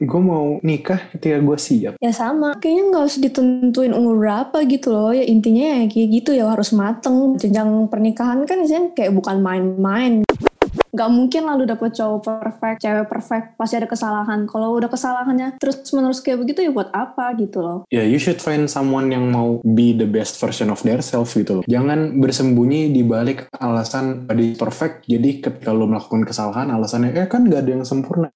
gue mau nikah ketika gue siap. Ya sama, kayaknya nggak usah ditentuin umur berapa gitu loh. Ya intinya ya kayak gitu ya harus mateng. Jenjang pernikahan kan isinya kayak bukan main-main. Gak mungkin lah lu dapet cowok perfect, cewek perfect, pasti ada kesalahan. Kalau udah kesalahannya terus menerus kayak begitu ya buat apa gitu loh. Ya, yeah, you should find someone yang mau be the best version of their self gitu loh. Jangan bersembunyi di balik alasan body perfect, jadi ketika lu melakukan kesalahan alasannya, eh kan gak ada yang sempurna.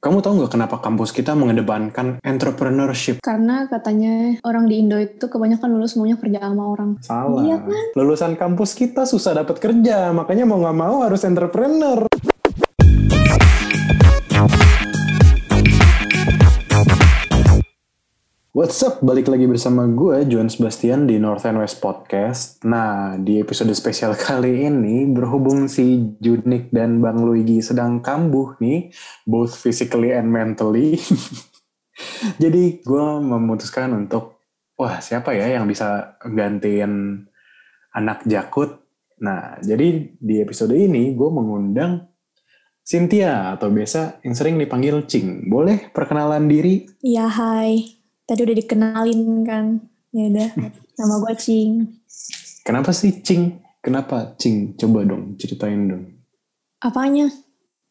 Kamu tahu nggak kenapa kampus kita mengedepankan entrepreneurship? Karena katanya orang di Indo itu kebanyakan lulus semuanya kerja sama orang. Salah. Iya kan? Lulusan kampus kita susah dapat kerja, makanya mau nggak mau harus entrepreneur. What's up? Balik lagi bersama gue, Juan Sebastian di North and West Podcast. Nah, di episode spesial kali ini, berhubung si Junik dan Bang Luigi sedang kambuh nih, both physically and mentally. Jadi, gue memutuskan untuk, wah siapa ya yang bisa gantiin anak Jakut? Nah, jadi di episode ini gue mengundang Cynthia atau biasa yang sering dipanggil Cing. Boleh perkenalan diri? Iya, hai. Tadi udah dikenalin kan. Ya udah, nama gue Cing. Kenapa sih Cing? Kenapa Cing? Coba dong, ceritain dong. Apanya?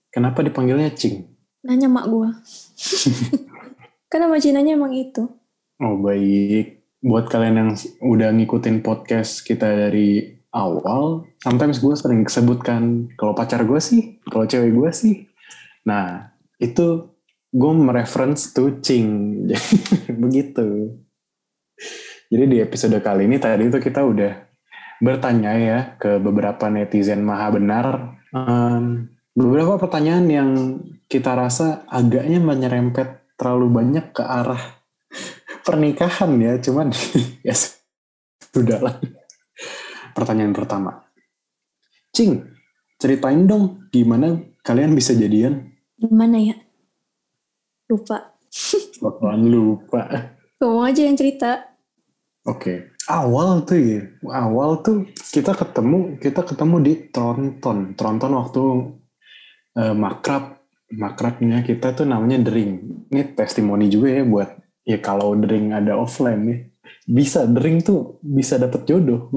Kenapa dipanggilnya Cing? Nanya mak gue. kan nama Cinanya emang itu. Oh baik. Buat kalian yang udah ngikutin podcast kita dari awal, sometimes gue sering sebutkan kalau pacar gue sih, kalau cewek gue sih. Nah, itu gue mereference to Cing begitu. Jadi di episode kali ini tadi itu kita udah bertanya ya ke beberapa netizen maha benar. Um, beberapa pertanyaan yang kita rasa agaknya menyerempet terlalu banyak ke arah pernikahan ya cuman ya sudahlah pertanyaan pertama. Cing ceritain dong gimana kalian bisa jadian? Gimana ya Lupa. Bakalan lupa. Kamu aja yang cerita. Oke. Okay. Awal tuh ya. Awal tuh kita ketemu, kita ketemu di Tronton. Tronton waktu uh, makrab. Makrabnya kita tuh namanya Dering. Ini testimoni juga ya buat ya kalau Dering ada offline ya. Bisa Dering tuh bisa dapet jodoh.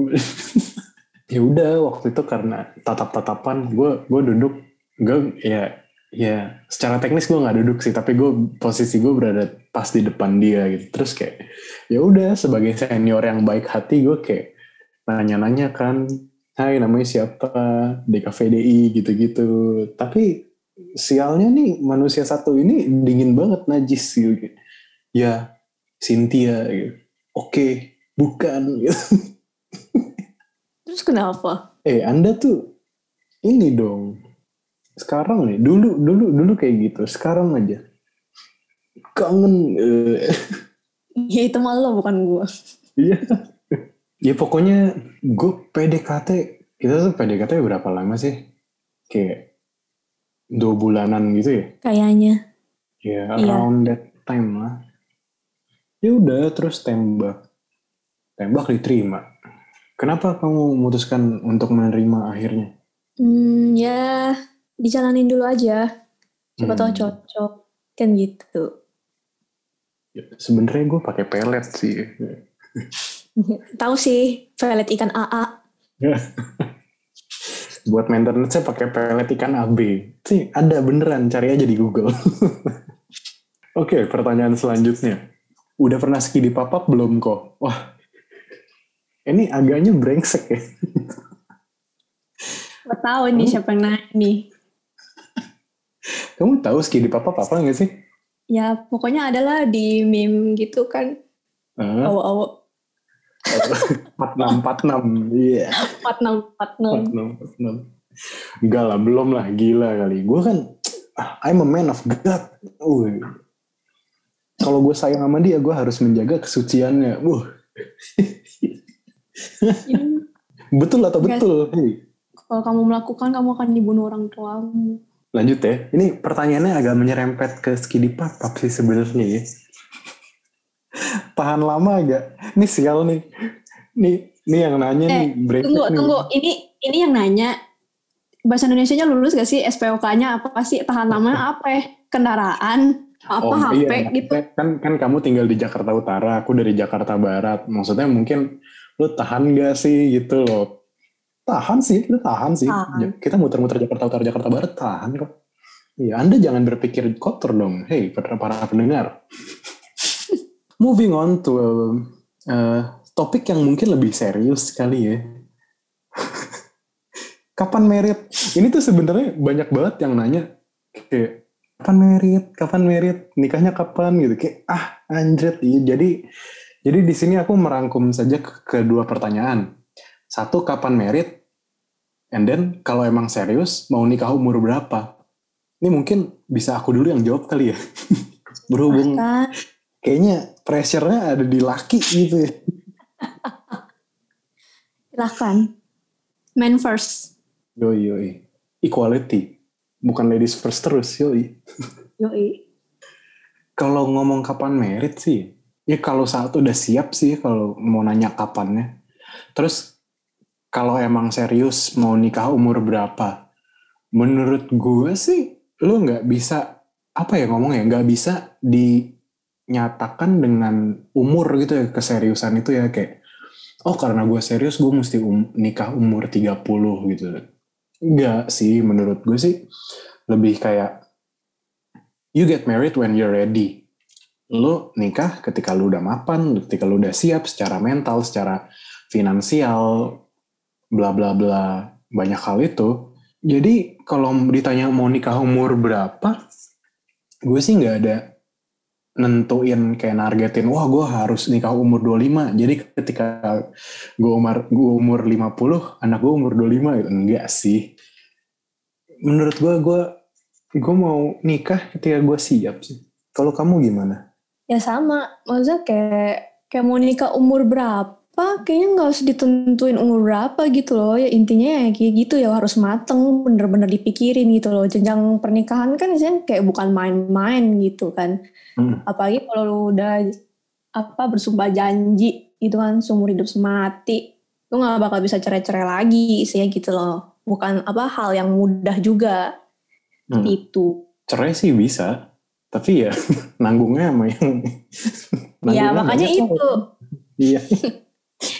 ya udah waktu itu karena tatap-tatapan gue gue duduk gue ya ya secara teknis gue nggak duduk sih tapi gue posisi gue berada pas di depan dia gitu. Terus kayak ya udah sebagai senior yang baik hati gue kayak nanya-nanya kan Hai namanya siapa? Di DKVDI gitu-gitu. Tapi sialnya nih manusia satu ini dingin banget najis gitu. Ya Cynthia gitu. Oke bukan gitu. Terus kenapa? Eh anda tuh ini dong sekarang nih dulu dulu dulu kayak gitu. Sekarang aja. Kangen ya itu malah bukan gue iya. Ya pokoknya gue PDKT kita tuh PDKT berapa lama sih? Kayak dua bulanan gitu ya? Kayaknya. Ya around yeah. that time lah. Ya udah terus tembak. Tembak diterima. Kenapa kamu memutuskan untuk menerima akhirnya? Hmm ya dijalanin dulu aja. Siapa hmm. tahu cocok kan gitu. Ya, sebenarnya gue pakai pelet sih. Tahu sih pelet ikan AA buat maintenance saya pakai pelet ikan AB sih ada beneran cari aja di Google. Oke pertanyaan selanjutnya. Udah pernah ski di papap belum kok? Wah ini agaknya brengsek ya. Gue tahu nih siapa yang nanya nih. Kamu tahu ski di papa apa nggak sih? Ya pokoknya adalah di meme gitu kan. Uh. Awal-awal. Empat enam empat enam, iya. Empat enam empat enam. Empat enam Enggak lah, belum lah, gila kali. Gue kan, I'm a man of God. Uh. Kalau gue sayang sama dia, gue harus menjaga kesuciannya. Uh. betul atau betul? Kalau kamu melakukan, kamu akan dibunuh orang tuamu lanjut ya. Ini pertanyaannya agak menyerempet ke skidi papap sih sebenarnya ya. Tahan lama agak. Ini sial nih. Nih, nih yang nanya eh, nih. Break tunggu, nih. tunggu. Ini ini yang nanya. Bahasa Indonesia-nya lulus gak sih? SPOK-nya apa sih? Tahan lama apa ya? Kendaraan? apa Oh, HP iya, gitu. maksudnya kan kan kamu tinggal di Jakarta Utara, aku dari Jakarta Barat. Maksudnya mungkin lu tahan gak sih gitu loh? Tahan sih, lu tahan sih. Tahan. Ja- Kita muter-muter Jakarta Utara, Jakarta Barat tahan kok. Iya, Anda jangan berpikir kotor dong. Hey, para, para pendengar. Moving on to uh, topik yang mungkin lebih serius kali ya. Kapan merit? Ini tuh sebenarnya banyak banget yang nanya kayak kapan merit, kapan merit, nikahnya kapan gitu. Kayak ah anjrit. Iya, jadi jadi di sini aku merangkum saja ke kedua pertanyaan. Satu kapan merit? And then kalau emang serius mau nikah umur berapa? Ini mungkin bisa aku dulu yang jawab kali ya. Berhubung Kan, kayaknya pressure-nya ada di laki gitu ya. silahkan. Man first. Yoi, yoi. Equality. Bukan ladies first terus, yoi. Yoi. Kalau ngomong kapan merit sih, ya kalau saat udah siap sih kalau mau nanya kapannya. Terus kalau emang serius mau nikah umur berapa? Menurut gue sih, lu nggak bisa apa ya ngomong ya, nggak bisa dinyatakan dengan umur gitu ya keseriusan itu ya kayak oh karena gue serius gue mesti um- nikah umur 30 gitu. Enggak sih menurut gue sih lebih kayak you get married when you're ready. Lu nikah ketika lu udah mapan, ketika lu udah siap secara mental, secara finansial, bla bla bla, banyak hal itu. Jadi kalau ditanya mau nikah umur berapa, gue sih nggak ada nentuin kayak nargetin, wah gue harus nikah umur 25. Jadi ketika gue umur, gue umur 50, anak gue umur 25 gitu. Enggak sih. Menurut gue, gue gue mau nikah ketika gue siap sih. Kalau kamu gimana? Ya sama, maksudnya kayak kayak mau nikah umur berapa, kayaknya nggak usah ditentuin umur berapa gitu loh. Ya intinya ya kayak gitu ya harus mateng, bener-bener dipikirin gitu loh. Jenjang pernikahan kan isinya kayak bukan main-main gitu kan. Hmm. Apalagi kalau lu udah apa bersumpah janji gitu kan seumur hidup semati, lu nggak bakal bisa cerai-cerai lagi isinya gitu loh. Bukan apa hal yang mudah juga Hmm. itu. Cerai sih bisa, tapi ya nanggungnya sama yang Ya makanya itu. Iya.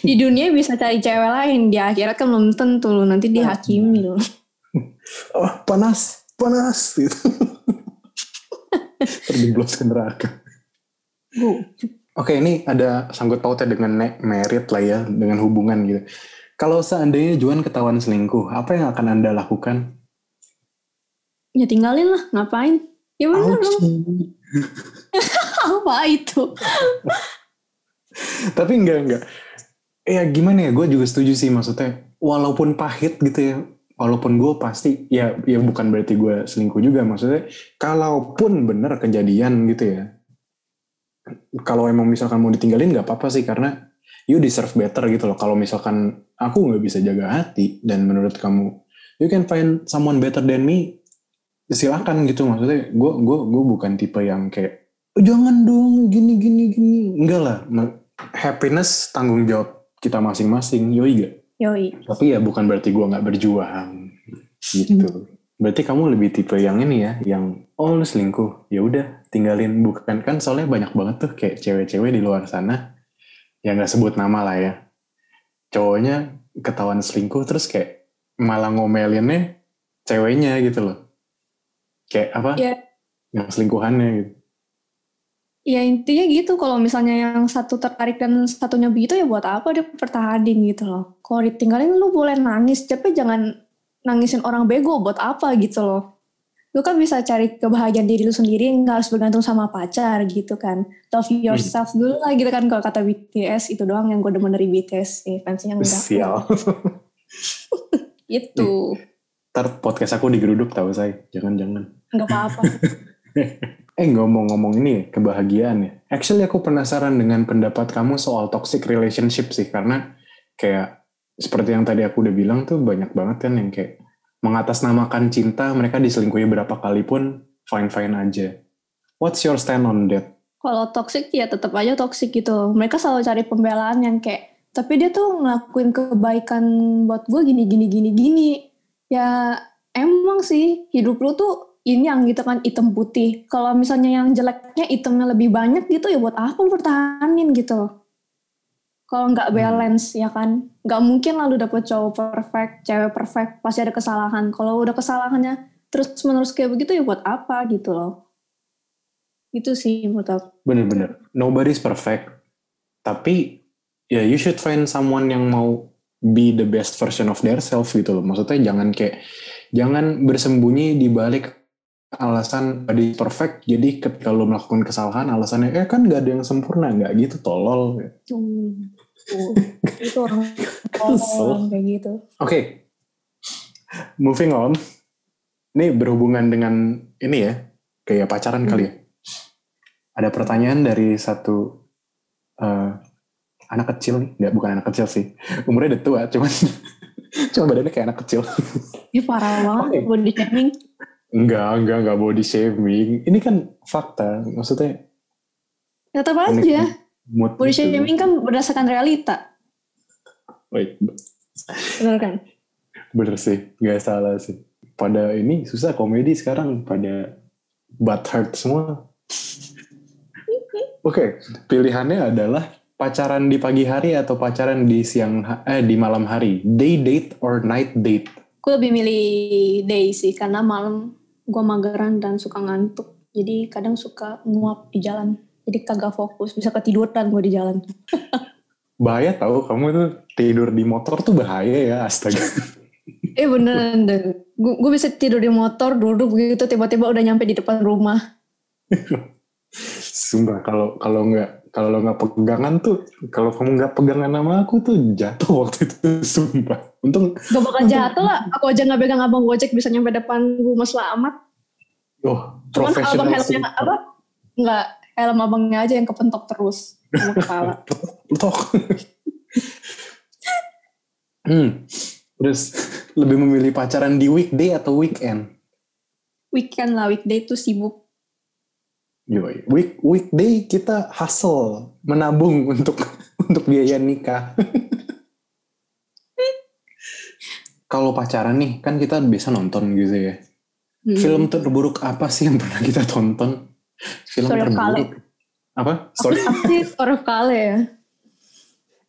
di dunia bisa cari cewek lain di akhirat kan belum tentu lu nanti dihakimi lu Oh panas, panas gitu. Terjeblos ke neraka. Oke ini ada sangkut pautnya dengan merit lah ya, dengan hubungan gitu. Kalau seandainya Juan ketahuan selingkuh, apa yang akan anda lakukan? ya tinggalin lah ngapain ya bener dong apa itu Tapi enggak enggak. Ya gimana ya, gue juga setuju sih maksudnya. Walaupun pahit gitu ya, walaupun gue pasti ya ya bukan berarti gue selingkuh juga maksudnya. Kalaupun bener kejadian gitu ya, kalau emang misalkan mau ditinggalin nggak apa-apa sih karena you deserve better gitu loh. Kalau misalkan aku nggak bisa jaga hati dan menurut kamu you can find someone better than me, silakan gitu maksudnya. Gue gue gue bukan tipe yang kayak "Oh, jangan dong gini gini gini enggak lah happiness tanggung jawab kita masing-masing yoi gak yoi. Tapi ya bukan berarti gue nggak berjuang gitu. Berarti kamu lebih tipe yang ini ya yang oh lu selingkuh ya udah tinggalin. Bukan kan soalnya banyak banget tuh kayak cewek-cewek di luar sana yang nggak sebut nama lah ya. Cowoknya ketahuan selingkuh terus kayak malah ngomelinnya ceweknya gitu loh. Kayak apa? Ya. Yang selingkuhannya gitu ya intinya gitu. Kalau misalnya yang satu tertarik dan satunya begitu ya buat apa dia pertahanin gitu loh. Kalau ditinggalin lu boleh nangis. Tapi jangan nangisin orang bego. Buat apa gitu loh. Lu kan bisa cari kebahagiaan diri lu sendiri nggak harus bergantung sama pacar gitu kan. Love yourself dulu lah gitu kan. Kalau kata BTS itu doang yang gue demen dari BTS eh fansnya enggak. Sial. Itu ntar podcast aku digeruduk tahu saya jangan-jangan. Nggak apa-apa Eh ngomong-ngomong ini kebahagiaan ya. Actually aku penasaran dengan pendapat kamu soal toxic relationship sih karena kayak seperti yang tadi aku udah bilang tuh banyak banget kan yang kayak mengatasnamakan cinta mereka diselingkuhi berapa kali pun fine-fine aja. What's your stand on that? kalau toxic ya tetap aja toxic gitu mereka selalu cari pembelaan yang kayak tapi dia tuh ngelakuin kebaikan buat gue gini gini gini gini ya emang sih hidup lu tuh ini yang gitu kan hitam putih. Kalau misalnya yang jeleknya hitamnya lebih banyak gitu ya buat apa lu pertahanin gitu loh. Kalau nggak Hmm. balance ya kan, nggak mungkin lah lu dapet cowok perfect, cewek perfect, pasti ada kesalahan. Kalau udah kesalahannya terus menerus kayak begitu ya buat apa gitu loh. Itu sih menurut aku. Bener-bener. Nobody's perfect. Tapi ya you should find someone yang mau be the best version of their self gitu loh. Maksudnya jangan kayak jangan bersembunyi di balik alasan body perfect. Jadi ketika lo melakukan kesalahan alasannya eh kan gak ada yang sempurna nggak gitu tolol. Hmm. Itu orang Kesel. kayak gitu. Oke, moving on. Ini berhubungan dengan ini ya, kayak pacaran kali ya. Ada pertanyaan dari satu eh, anak kecil nih, nggak bukan anak kecil sih, umurnya udah tua, cuman cuma badannya kayak anak kecil. Ini parah banget Oke. body shaming. Enggak, enggak, enggak body shaming. Ini kan fakta, maksudnya Tetap unik aja. Body gitu. shaming kan berdasarkan realita. Wait, Benar kan? bener sih, nggak salah sih. Pada ini susah komedi sekarang, pada butt hurt semua. Oke, pilihannya adalah pacaran di pagi hari atau pacaran di siang eh di malam hari. Day date or night date. Gue lebih milih day sih karena malam gue mageran dan suka ngantuk. Jadi kadang suka nguap di jalan. Jadi kagak fokus, bisa ketiduran gue di jalan. Bahaya tahu kamu tuh tidur di motor tuh bahaya ya astaga. Eh beneran deh. Gue bisa tidur di motor, duduk begitu tiba-tiba udah nyampe di depan rumah. Sumpah kalau kalau nggak kalau nggak pegangan tuh kalau kamu nggak pegangan sama aku tuh jatuh waktu itu sumpah. Untung Gak bakal jatuh lah. Aku aja gak pegang abang gojek bisa nyampe depan rumah selamat. oh Cuman profesional abang helmnya apa? Enggak, helm abangnya aja yang kepentok terus sama kepala. Hmm. Terus lebih memilih pacaran di weekday atau weekend? Weekend lah, weekday tuh sibuk. Yoi. Week weekday kita hustle, menabung untuk untuk biaya nikah. Kalau pacaran nih, kan kita bisa nonton gitu ya. Hmm. Film terburuk apa sih yang pernah kita tonton? Film Story terburuk. Apa? Sorry. Apa sih Story of Kale ya?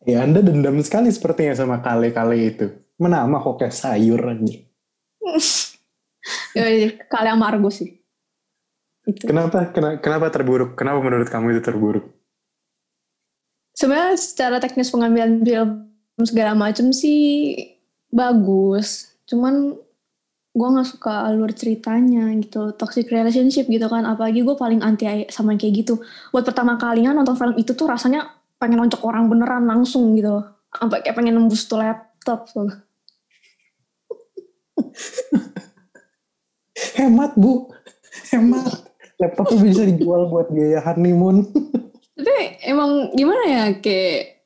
Ya Anda dendam sekali sepertinya sama kale-kale itu. Menama kok kayak sayur aja. Kale sama Argo sih. Itu. Kenapa, kenapa, kenapa terburuk? Kenapa menurut kamu itu terburuk? Sebenarnya secara teknis pengambilan film segala macam sih bagus. Cuman gue nggak suka alur ceritanya gitu toxic relationship gitu kan apalagi gue paling anti sama kayak gitu buat pertama kalinya nonton film itu tuh rasanya pengen loncok orang beneran langsung gitu sampai kayak pengen nembus tuh laptop tuh. Hemat bu, hemat. Laptop tuh bisa dijual buat biaya honeymoon. tapi emang gimana ya kayak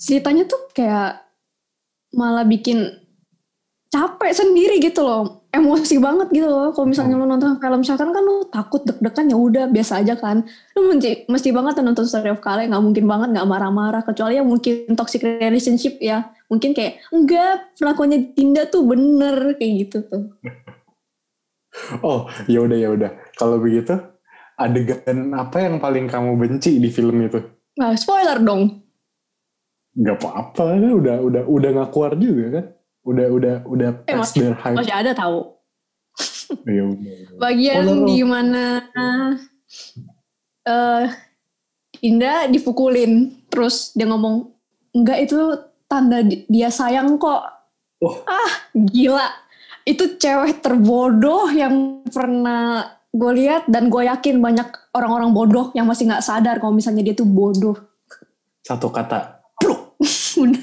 ceritanya tuh kayak malah bikin capek sendiri gitu loh. Emosi banget gitu loh kalau misalnya lu nonton film. Shakan kan lu takut deg-degan ya udah biasa aja kan. Lu mesti, mesti banget nonton Story of Kale nggak mungkin banget nggak marah-marah. Kecuali yang mungkin toxic relationship ya. Mungkin kayak enggak perlakuannya Dinda tuh bener kayak gitu tuh Oh, ya udah ya udah. Kalau begitu, adegan apa yang paling kamu benci di film itu? nah spoiler dong Gak apa-apa kan, udah udah udah nggak keluar juga kan? Udah udah udah Eh, hype. masih ada tahu Ya udah. bagian Oh, di mana eh Indah dipukulin terus dia ngomong enggak itu tanda di- dia sayang kok Oh. ah gila itu cewek terbodoh yang pernah gue lihat dan gue yakin banyak orang-orang bodoh yang masih nggak sadar kalau misalnya dia tuh bodoh Satu kata. Udah.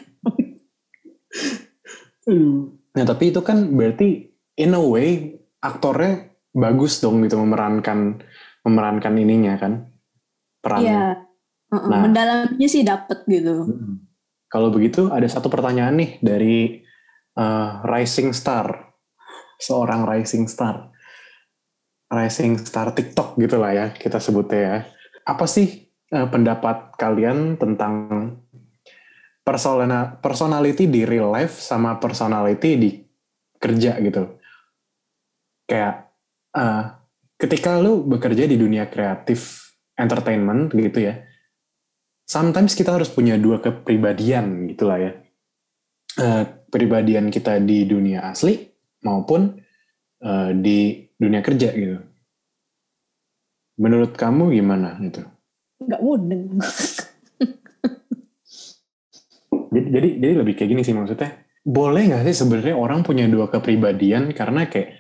Nah tapi itu kan berarti in a way aktornya bagus dong gitu memerankan memerankan ininya kan perannya. Iya Heeh, Nah. mendalamnya sih dapet gitu. Kalau begitu ada satu pertanyaan nih dari eh, rising star, seorang rising star, rising star TikTok gitulah ya kita sebutnya ya. Apa sih eh, pendapat kalian tentang persona personality di real life sama personality di kerja gitu? Kayak uh, ketika lu bekerja di dunia kreatif entertainment gitu ya, sometimes kita harus punya dua kepribadian gitulah ya. Uh, pribadian kita di dunia asli maupun uh, di dunia kerja gitu. Menurut kamu gimana itu? Gak mudeng. jadi, jadi jadi lebih kayak gini sih maksudnya. Boleh nggak sih sebenarnya orang punya dua kepribadian karena kayak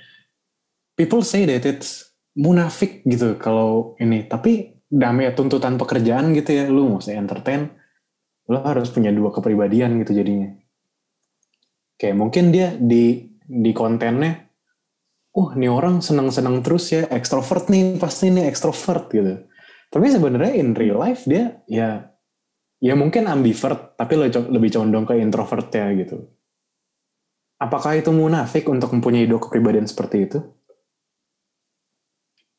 people say that it's munafik gitu kalau ini. Tapi damai tuntutan pekerjaan gitu ya, lu mau entertain, lu harus punya dua kepribadian gitu jadinya. Kayak mungkin dia di di kontennya oh ini orang senang-senang terus ya ekstrovert nih pasti ini ekstrovert gitu. Tapi sebenarnya in real life dia ya ya mungkin ambivert tapi lebih condong ke introvert ya gitu. Apakah itu munafik untuk mempunyai dua kepribadian seperti itu?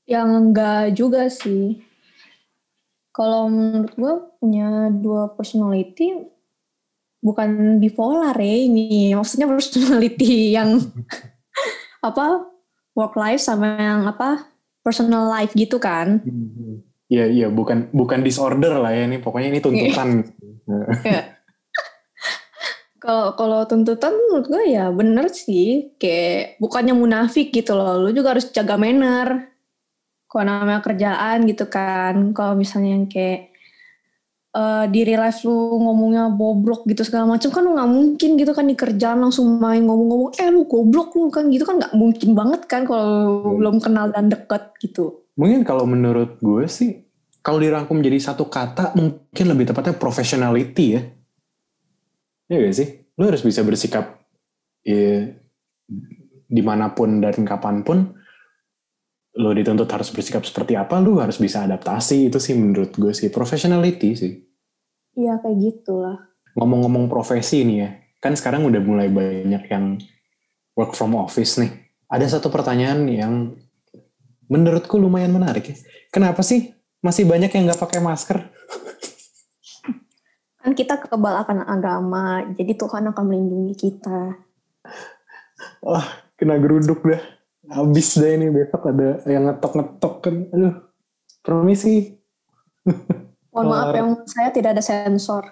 Yang enggak juga sih. Kalau menurut gue punya dua personality bukan bipolar ya ini maksudnya personality yang apa work life sama yang apa personal life gitu kan. Iya iya bukan bukan disorder lah ya ini pokoknya ini tuntutan. Iya. Kalau kalau tuntutan menurut gue ya bener sih kayak bukannya munafik gitu loh lu juga harus jaga manner. Kalau namanya kerjaan gitu kan kalau misalnya yang kayak uh, di real life lu ngomongnya bobrok gitu segala macam kan nggak mungkin gitu kan di kerjaan langsung main ngomong-ngomong eh lu goblok lu kan gitu kan nggak mungkin banget kan kalau hmm. belum kenal dan deket gitu. Mungkin kalau menurut gue sih kalau dirangkum jadi satu kata mungkin lebih tepatnya professionality ya. Ya gak sih? Lu harus bisa bersikap ya, di mana pun dan kapan pun lo dituntut harus bersikap seperti apa, lu harus bisa adaptasi. Itu sih menurut gue sih, professionality sih. Iya, kayak gitulah. Ngomong-ngomong profesi nih ya, kan sekarang udah mulai banyak yang work from office nih. Ada satu pertanyaan yang menurutku lumayan menarik ya. Kenapa sih masih banyak yang nggak pakai masker? Kan kita kebal akan agama, jadi Tuhan akan melindungi kita. Wah, kena geruduk dah habis deh ini besok ada yang ngetok-ngetok kan. Aduh permisi. Mohon maaf yang saya tidak ada sensor.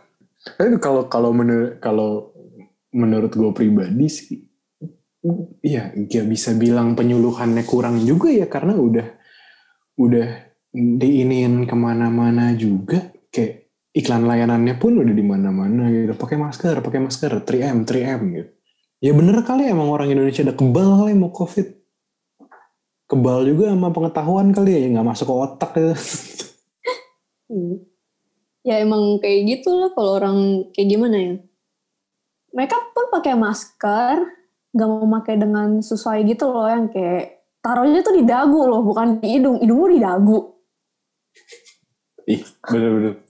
Tapi kalau kalau menurut kalau menurut gue pribadi sih iya gak bisa bilang penyuluhannya kurang juga ya karena udah udah diinin ke mana-mana juga. Kayak iklan layanannya pun udah di mana-mana gitu. Pakai masker pakai masker. 3M 3M gitu. Ya bener kali emang orang Indonesia udah kebal kali mau covid kebal juga sama pengetahuan kali ya nggak masuk ke otak gitu. hmm. Ya emang kayak gitu lah kalau orang kayak gimana ya. Mereka pun pakai masker, nggak mau pakai dengan sesuai gitu loh yang kayak taruhnya tuh di dagu loh, bukan di hidung. Hidungmu di dagu. Ih, bener-bener.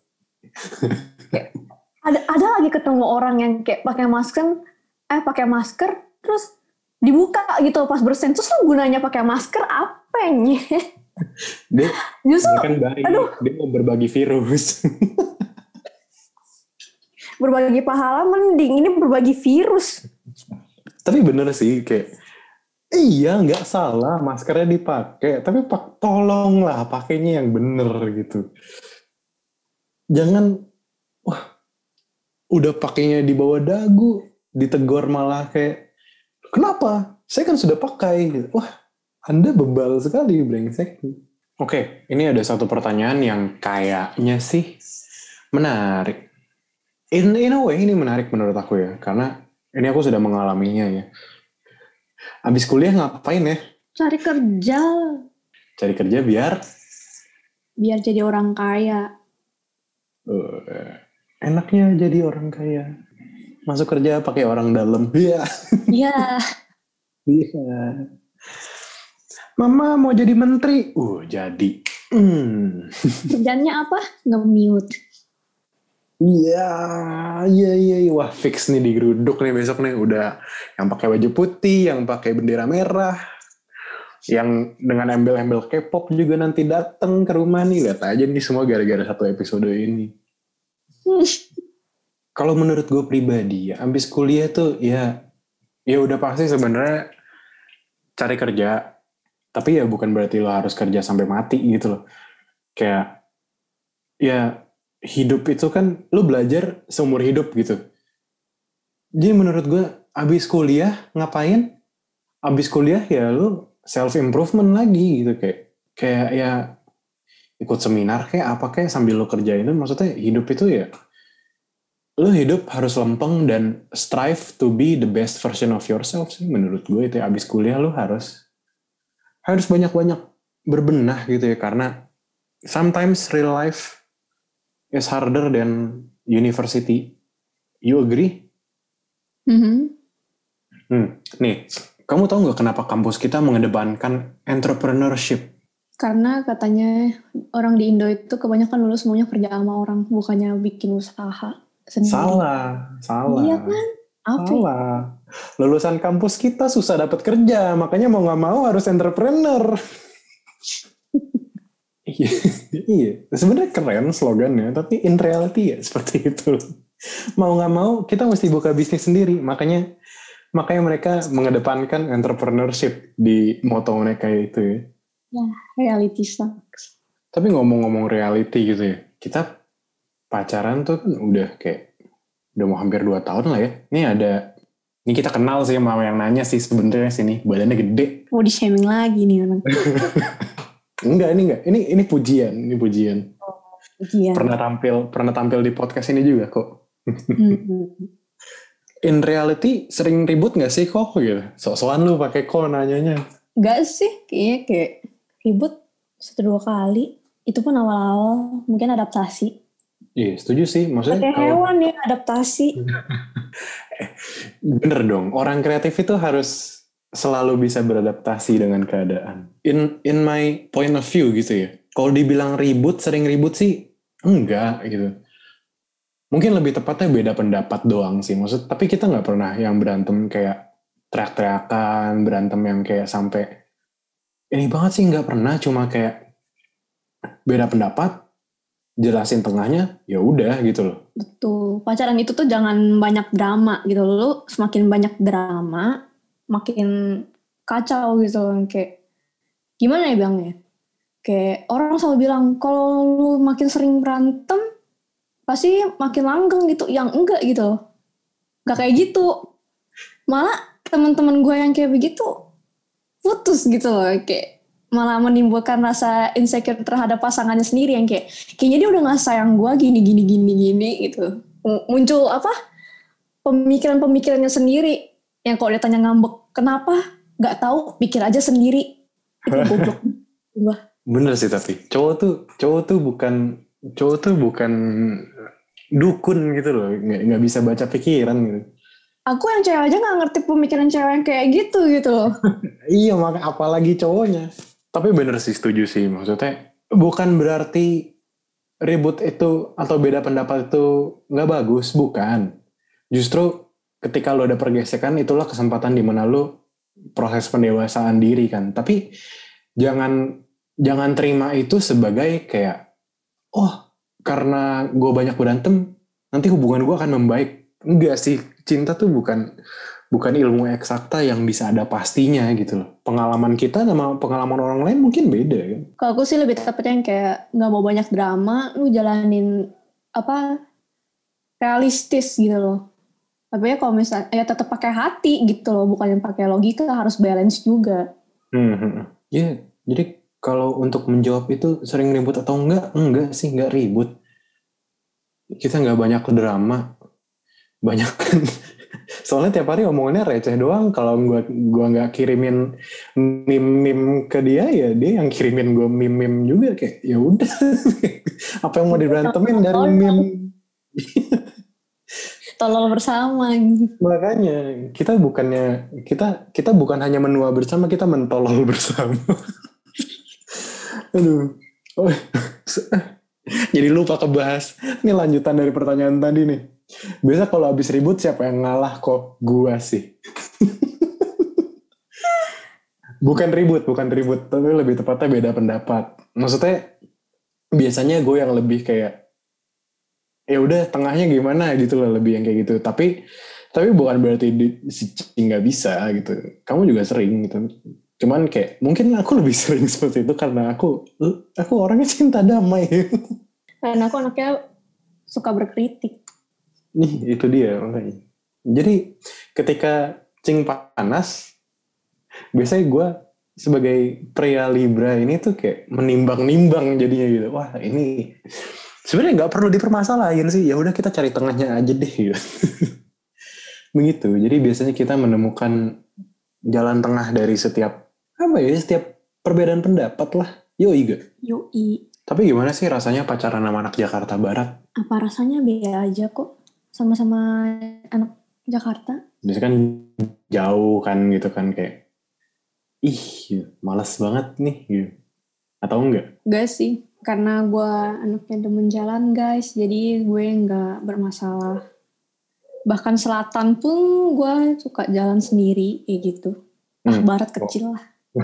ada ada lagi ketemu orang yang kayak pakai masker, eh pakai masker, terus dibuka gitu pas bersin. Terus lu gunanya pakai masker apa nya dia, Justru, dia kan baik. aduh. dia mau berbagi virus. Berbagi pahala mending. Ini berbagi virus. Tapi bener sih kayak iya nggak salah maskernya dipakai. Tapi pak tolonglah pakainya yang bener gitu. Jangan wah udah pakainya di bawah dagu ditegur malah kayak Kenapa? Saya kan sudah pakai. Wah, Anda bebal sekali, brengsek. Oke, ini ada satu pertanyaan yang kayaknya sih menarik. In, in a way ini menarik menurut aku ya, karena ini aku sudah mengalaminya ya. Habis kuliah ngapain ya? Cari kerja. Cari kerja biar? Biar jadi orang kaya. Uh, enaknya jadi orang kaya masuk kerja pakai orang dalam. Iya. Iya. Iya. Mama mau jadi menteri. Uh, jadi. Hmm. Kerjanya apa? Nge-mute. Iya, iya, iya, wah fix nih di geruduk nih besok nih udah yang pakai baju putih, yang pakai bendera merah, yang dengan embel-embel K-pop juga nanti datang ke rumah nih lihat aja nih semua gara-gara satu episode ini. kalau menurut gue pribadi ya abis kuliah tuh ya ya udah pasti sebenarnya cari kerja. Tapi ya bukan berarti lo harus kerja sampai mati gitu loh. Kayak ya hidup itu kan lo belajar seumur hidup gitu. Jadi menurut gue abis kuliah ngapain? Abis kuliah ya lo self improvement lagi gitu kayak kayak ya ikut seminar kayak apa kayak sambil lo kerjain. Maksudnya hidup itu ya lo hidup harus lempeng dan strive to be the best version of yourself sih menurut gue itu ya. abis kuliah lo harus harus banyak-banyak berbenah gitu ya karena sometimes real life is harder than university you agree Mhm. hmm. nih kamu tahu nggak kenapa kampus kita mengedepankan entrepreneurship Karena katanya orang di Indo itu kebanyakan lulus semuanya kerja sama orang, bukannya bikin usaha sendiri. salah salah Iya kan? Apa? ya? Salah. Lulusan kampus kita susah dapat kerja, makanya mau nggak mau harus entrepreneur. Iya, iya. Sebenarnya keren slogannya, tapi in reality ya seperti itu. Mau nggak mau kita mesti buka bisnis sendiri, makanya makanya mereka mengedepankan entrepreneurship di moto mereka itu ya. Reality sucks. Tapi ngomong-ngomong reality gitu ya, kita pacaran tuh kan udah kayak udah mau hampir dua tahun lah ya. Ini ada, ini kita kenal sih sama yang nanya sih sebenarnya sini badannya gede. Mau di shaming lagi nih orang. Enggak, ini enggak. Ini ini pujian, ini pujian. Iya. Pernah tampil, pernah tampil di podcast ini juga kok. Hmm. In reality sering ribut nggak sih kok gitu? Sok-sokan lu pakai kok nanyanya. Gak sih, kayaknya kayak ribut satu dua kali. Itu pun awal-awal mungkin adaptasi. Iya, setuju sih. Maksudnya Kayak kalau hewan ya adaptasi. bener dong, orang kreatif itu harus selalu bisa beradaptasi dengan keadaan. In in my point of view gitu ya. Kalau dibilang ribut, sering ribut sih enggak gitu. Mungkin lebih tepatnya beda pendapat doang sih. Maksud tapi kita nggak pernah yang berantem kayak teriak-teriakan, berantem yang kayak sampai ini banget sih nggak pernah cuma kayak beda pendapat jelasin tengahnya ya udah gitu loh. Betul. Pacaran itu tuh jangan banyak drama gitu. Lu semakin banyak drama, makin kacau gitu loh. Kayak gimana ya bilangnya? Kayak orang selalu bilang kalau lu makin sering berantem pasti makin langgeng gitu. Yang enggak gitu loh. Gak kayak gitu. Malah teman-teman gue yang kayak begitu putus gitu loh. Kayak malah menimbulkan rasa insecure terhadap pasangannya sendiri yang kayak kayaknya dia udah nggak sayang gue gini gini gini gini gitu. Muncul apa pemikiran-pemikirannya sendiri yang kalau dia tanya ngambek kenapa? Nggak tahu pikir aja sendiri. Itu goblok. Bener sih tapi cowok tuh cowok tuh bukan cowok tuh bukan dukun gitu loh nggak nggak bisa baca pikiran gitu. aku yang cewek aja nggak ngerti pemikiran cewek yang kayak gitu gitu loh. Iya maka apalagi cowoknya. Tapi bener sih setuju sih maksudnya bukan berarti ribut itu atau beda pendapat itu nggak bagus bukan. Justru ketika lo ada pergesekan itulah kesempatan di mana lo proses pendewasaan diri kan. Tapi jangan jangan terima itu sebagai kayak oh karena gue banyak berantem nanti hubungan gue akan membaik. Enggak sih cinta tuh bukan bukan ilmu eksakta yang bisa ada pastinya gitu loh. Pengalaman kita sama pengalaman orang lain mungkin beda kan. kalau aku sih lebih tepatnya yang kayak nggak mau banyak drama lu jalanin apa realistis gitu loh tapi ya kalau misalnya ya tetap pakai hati gitu loh bukan yang pakai logika harus balance juga Hmm, hmm, hmm. Ya, jadi kalau untuk menjawab itu sering ribut atau enggak? Enggak sih, enggak ribut. Kita nggak banyak drama. Banyak. Soalnya tiap hari omongannya receh doang. Kalau gua gua nggak kirimin meme-meme ke dia, ya dia yang kirimin gua meme-meme juga kayak ya udah. Apa yang mau diberantemin dari meme? tolol bersama. Makanya kita bukannya kita kita bukan hanya menua bersama, kita mentolol bersama. Aduh. Oh. Jadi lupa kebahas. Ini lanjutan dari pertanyaan tadi nih. Biasa kalau habis ribut siapa yang ngalah kok? Gua sih. bukan ribut, bukan ribut, tapi lebih tepatnya beda pendapat. Maksudnya biasanya gue yang lebih kayak ya udah tengahnya gimana gitu loh lebih yang kayak gitu. Tapi tapi bukan berarti di, si nggak bisa gitu. Kamu juga sering gitu. Cuman kayak mungkin aku lebih sering seperti itu karena aku aku orangnya cinta damai. Karena aku anaknya suka berkritik. Nih itu dia makanya. Jadi ketika cing panas, biasanya gue sebagai pria Libra ini tuh kayak menimbang-nimbang jadinya gitu. Wah ini sebenarnya nggak perlu dipermasalahin sih. Ya udah kita cari tengahnya aja deh. Gitu. Begitu. Jadi biasanya kita menemukan jalan tengah dari setiap apa ya setiap perbedaan pendapat lah. Yoi gak? Yoi. Tapi gimana sih rasanya pacaran sama anak Jakarta Barat? Apa rasanya beda aja kok. Sama-sama anak Jakarta. Biasanya kan jauh kan gitu kan kayak ih males banget nih gitu. Atau enggak? Gak sih. Karena gue anaknya demen jalan guys. Jadi gue nggak bermasalah. Bahkan selatan pun gue suka jalan sendiri kayak gitu. Ah, Hmm. barat kecil lah.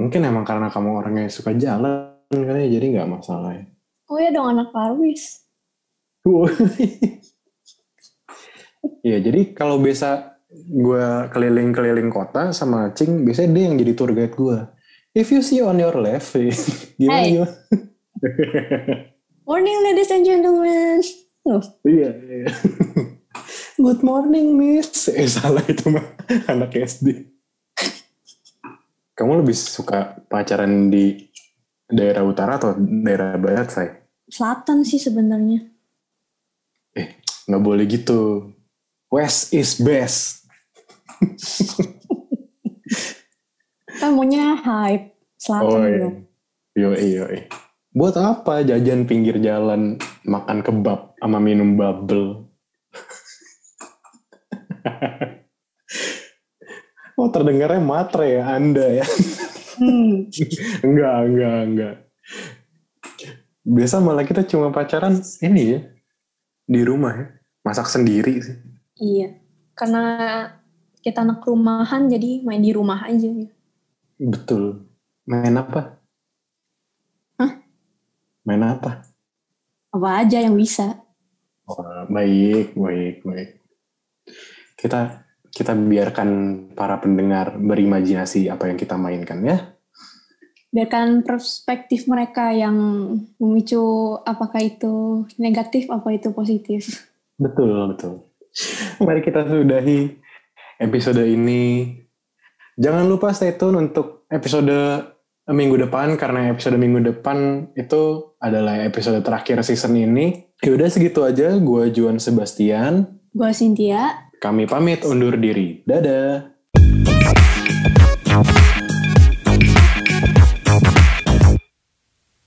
Mungkin emang karena kamu orangnya suka jalan ya, jadi nggak masalah ya. Oh ya dong anak Parwis. Iya, jadi kalau biasa gue keliling-keliling kota sama Cing, biasanya dia yang jadi tour guide gue. If you see on your left, gimana Hey. gimana? Morning ladies and gentlemen. Oh, Iya, iya. Good morning, Miss. Eh, salah itu mah anak SD. Kamu lebih suka pacaran di daerah utara atau daerah barat, say? selatan sih sebenarnya. Nggak boleh gitu. West is best. Maunya hype. Selatan Oh iya. Yo. Buat apa jajan pinggir jalan makan kebab sama minum bubble? oh terdengarnya matre ya Anda ya? Hmm. enggak, enggak, enggak. Biasa malah kita cuma pacaran ini ya di rumah ya, masak sendiri sih. Iya. Karena kita anak rumahan jadi main di rumah aja. Betul. Main apa? Hah? Main apa? Apa aja yang bisa. Wah, baik, baik, baik. Kita kita biarkan para pendengar berimajinasi apa yang kita mainkan ya. Biarkan perspektif mereka yang memicu apakah itu negatif, apa itu positif. Betul, betul. Mari kita sudahi episode ini. Jangan lupa stay tune untuk episode minggu depan karena episode minggu depan itu adalah episode terakhir season ini. Ya udah segitu aja. Gue Juan Sebastian. Gue Cynthia. Kami pamit undur diri. Dadah.